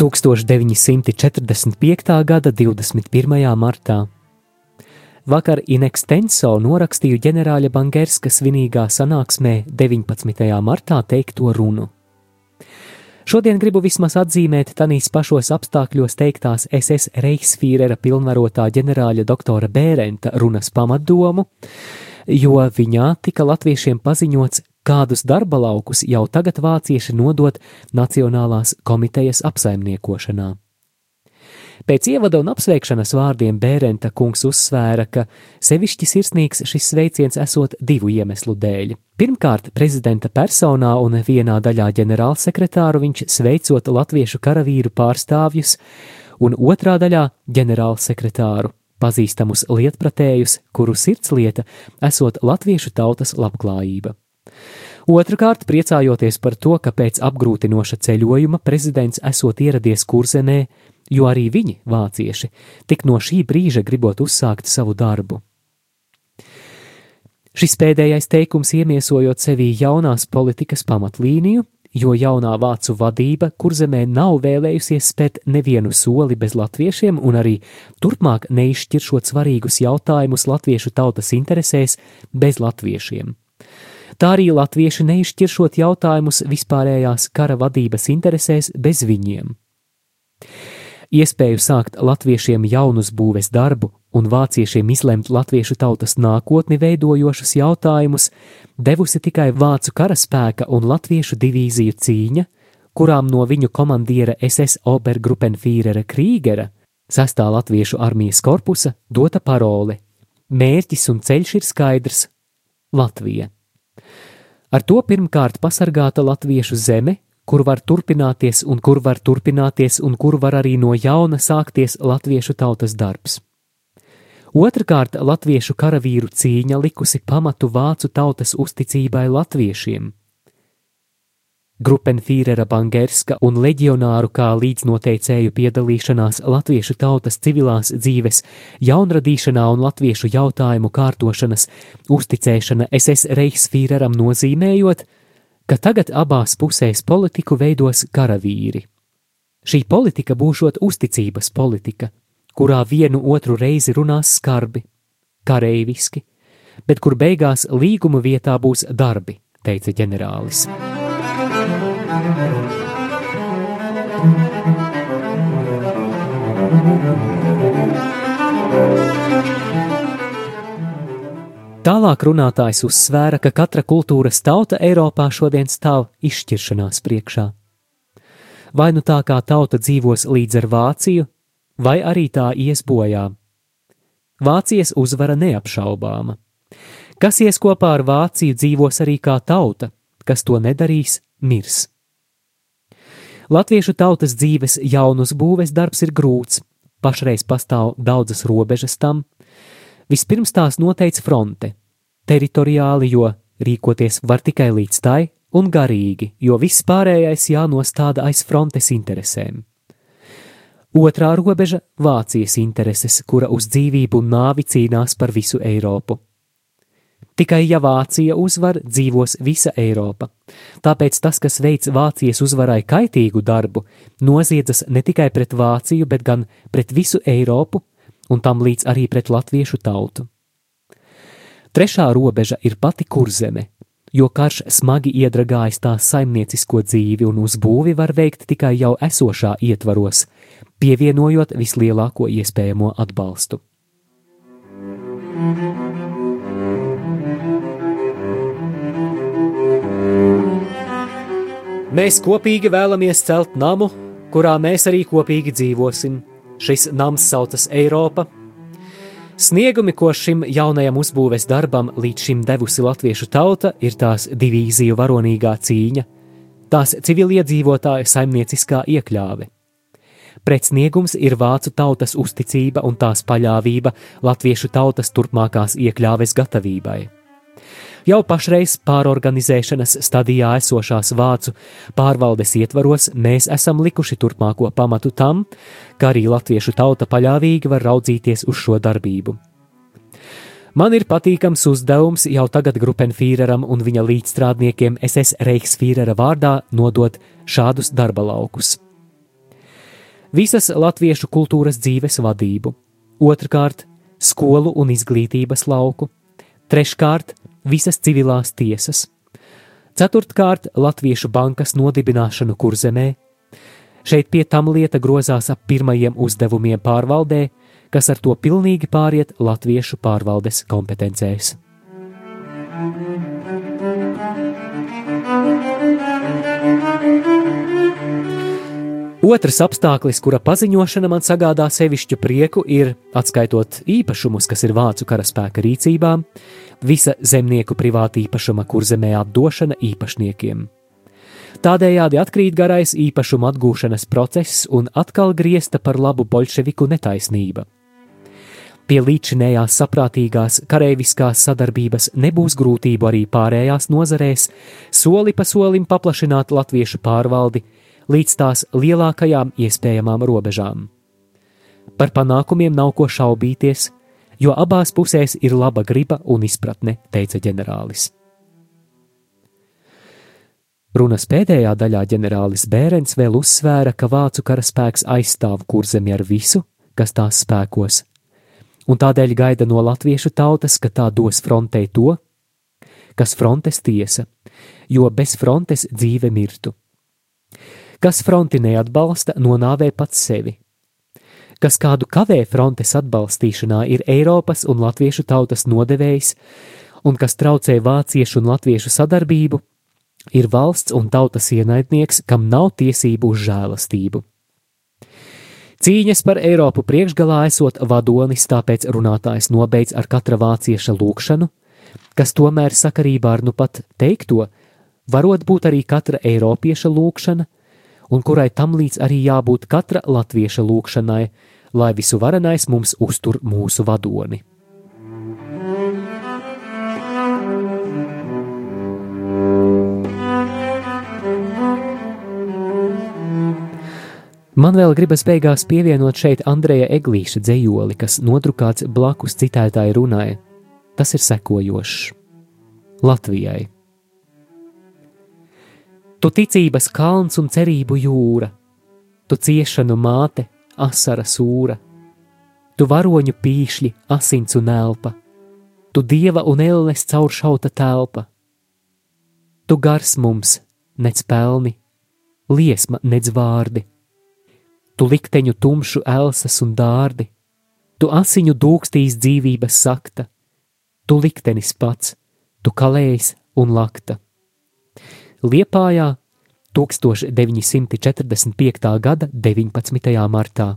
1945. gada 21. martā. Vakar Inextenso norakstīju ģenerāļa Bangerska svinīgā sanāksmē 19. martā teikto runu. Šodien gribu vismaz atzīmēt tanīs pašos apstākļos teiktās SS Reichsfīrera pilnvarotā ģenerāļa doktora Bērenta runas pamatdomu, jo viņā tika latviešiem paziņots, kādus darba laukus jau tagad vācieši nodot Nacionālās komitejas apsaimniekošanā. Pēc ievada un apsveikšanas vārdiem Bērenta kungs uzsvēra, ka sevišķi sirsnīgs šis sveiciens esot divu iemeslu dēļ. Pirmkārt, prezidenta personā un vienā daļā ģenerālsekretāru viņš sveicot latviešu karavīru pārstāvjus, un otrā daļā ģenerālsekretāru pazīstamus lietpratējus, kuru sirdslieta esot latviešu tautas labklājība. Otrakārt, priecājoties par to, ka pēc apgrūtinoša ceļojuma prezidents esot ieradies kurzenē, jo arī viņi, vācieši, tik no šī brīža gribot uzsākt savu darbu. Šis pēdējais teikums iemiesojot sevī jaunās politikas pamatlīniju, jo jaunā vācu vadība kurzemē nav vēlējusies spēt nevienu soli bez latviešiem un arī turpmāk neizšķiršot svarīgus jautājumus latviešu tautas interesēs bez latviešiem tā arī latvieši neizšķiršot jautājumus vispārējās kara vadības interesēs bez viņiem. Iespēju sākt latviešiem jaunus būves darbu un vāciešiem izlemt latviešu tautas nākotni veidojošus jautājumus devusi tikai vācu karaspēka un latviešu divīziju cīņa, kurām no viņu komandiera SS Obergruppenfīrera Krīgera, sastā latviešu armijas korpusa, dota parole: Mērķis un ceļš ir skaidrs - Latvija. Ar to pirmkārt pasargāta latviešu zeme, kur var turpināties un kur var turpināties un kur var arī no jauna sākties latviešu tautas darbs. Otrakārt, latviešu karavīru cīņa likusi pamatu vācu tautas uzticībai latviešiem – Grupenfīrera Bangerska un leģionāru kā līdznoteicēju piedalīšanās latviešu tautas civilās dzīves, jaunradīšanā un latviešu jautājumu kārtošanas uzticēšana SS Reichsfīreram nozīmējot, ka tagad abās pusēs politiku veidos karavīri. Šī politika būšot uzticības politika, kurā vienu otru reizi runās skarbi, kareiviski, bet kur beigās līguma vietā būs darbi, teica ģenerālis. Tālāk runātājs uzsvēra, ka katra kultūras tauta Eiropā šodien stāv izšķiršanās priekšā. Vai nu tā kā tauta dzīvos līdz ar Vāciju, vai arī tā ies bojā. Vācijas uzvara neapšaubāma. Kas ies kopā ar Vāciju, dzīvos arī kā tauta, kas to nedarīs, mirs. Latviešu tautas dzīves jaunus būves darbs ir grūts, pašreiz pastāv daudzas robežas tam. Vispirms tās noteica fronte, teritoriāli, jo rīkoties var tikai līdz tai, un garīgi, jo viss pārējais jānostāda aiz frontes interesēm. Otrā robeža - Vācijas intereses, kura uz dzīvību un nāvi cīnās par visu Eiropu. Tikai ja Vācija uzvar, dzīvos visa Eiropa. Tāpēc tas, kas veids Vācijas uzvarai kaitīgu darbu, noziedzas ne tikai pret Vāciju, bet gan pret visu Eiropu un tam līdz arī pret latviešu tautu. Trešā robeža ir pati kurzeme, jo karš smagi iedragājis tās saimniecisko dzīvi un uzbūvi var veikt tikai jau esošā ietvaros, pievienojot vislielāko iespējamo atbalstu. Thank you. Mēs kopīgi vēlamies celt namu, kurā mēs arī kopīgi dzīvosim. Šis nams saucas Eiropa. Sniegumi, ko šim jaunajam uzbūves darbam līdz šim devusi latviešu tauta, ir tās divīziju varonīgā cīņa, tās civiliedzīvotāja saimnieciskā iekļāve. Pretsniegums ir vācu tautas uzticība un tās paļāvība latviešu tautas turpmākās iekļāves gatavībai. Jau pašreiz pārorganizēšanas stadijā esošās vācu pārvaldes ietvaros mēs esam likuši turpmāko pamatu tam, ka arī latviešu tauta paļāvīgi var raudzīties uz šo darbību. Man ir patīkams uzdevums jau tagad Grupenfīreram un viņa līdzstrādniekiem SS Reichsfīrera vārdā nodot šādus darba laukus. Visas latviešu kultūras dzīves vadību, otrkārt, skolu un izglītības lauku, treškārt, visas civilās tiesas, ceturtkārt, Latviešu bankas nodibināšanu kurzemē. Šeit pie tam lieta grozās ap pirmajiem uzdevumiem pārvaldē, kas ar to pilnīgi pāriet Latviešu pārvaldes kompetencēs. Otrs apstākļis, kura paziņošana man sagādā sevišķu prieku, ir, atskaitot īpašumus, kas ir vācu karaspēka rīcībā, visa zemnieku privāta īpašuma kurzemē atdošana īpašniekiem. Tādējādi atkrīt garais īpašuma atgūšanas process un atkal griezta par labu bolševiku netaisnība. Pie līdzinējās saprātīgās kareiviskās sadarbības nebūs grūtību arī pārējās nozarēs, soli pa solim paplašināt latviešu pārvaldi, līdz tās lielākajām iespējamām robežām. Par panākumiem nav ko šaubīties, jo abās pusēs ir laba griba un izpratne, teica ģenerālis. Runas pēdējā daļā ģenerālis Bērens vēl uzsvēra, ka vācu karaspēks aizstāv kurzemi ar visu, kas tās spēkos, un tādēļ gaida no latviešu tautas, ka tā dos frontei to, kas frontes tiesa, jo bez frontes dzīve mirtu. Kas fronti neatbalsta, nonāvē pats sevi. Kas kādu kavē frontes atbalstīšanā, ir Eiropas un latviešu tautas nodevējs, un kas traucē vāciešu un latviešu sadarbību, ir valsts un tautas ienaidnieks, kam nav tiesību uz žēlastību. Cīņas par Eiropu priekšgalā esot vadonis, tāpēc runātājs nobeidz ar katra vācieša lūgšanu, kas tomēr sakarībā ar nu pat teikto, varot būt arī katra eiropieša lūgšana, un kurai tam līdz arī jābūt katra latvieša lūkšanai, lai visu varenais mums uztur mūsu vadoni. Man vēl gribas beigās pievienot šeit Andreja Eglīša dzējoli, kas nodrukāts blakus citētāji runai. Tas ir sekojošs Latvijai. Tu ticības kalns un cerību jūra, tu ciešanu māte, asara sūra, tu varoņu pīšļi, asins un elpa, tu dieva un elles cauršauta telpa. Tu gars mums, nec pelni, liesma, nec vārdi, tu likteņu tumšu elsas un dārdi, tu asiņu dūkstīs dzīvības sakta, tu liktenis pats, tu kalējs un lakta. Liepājā 1945. gada 19. martā.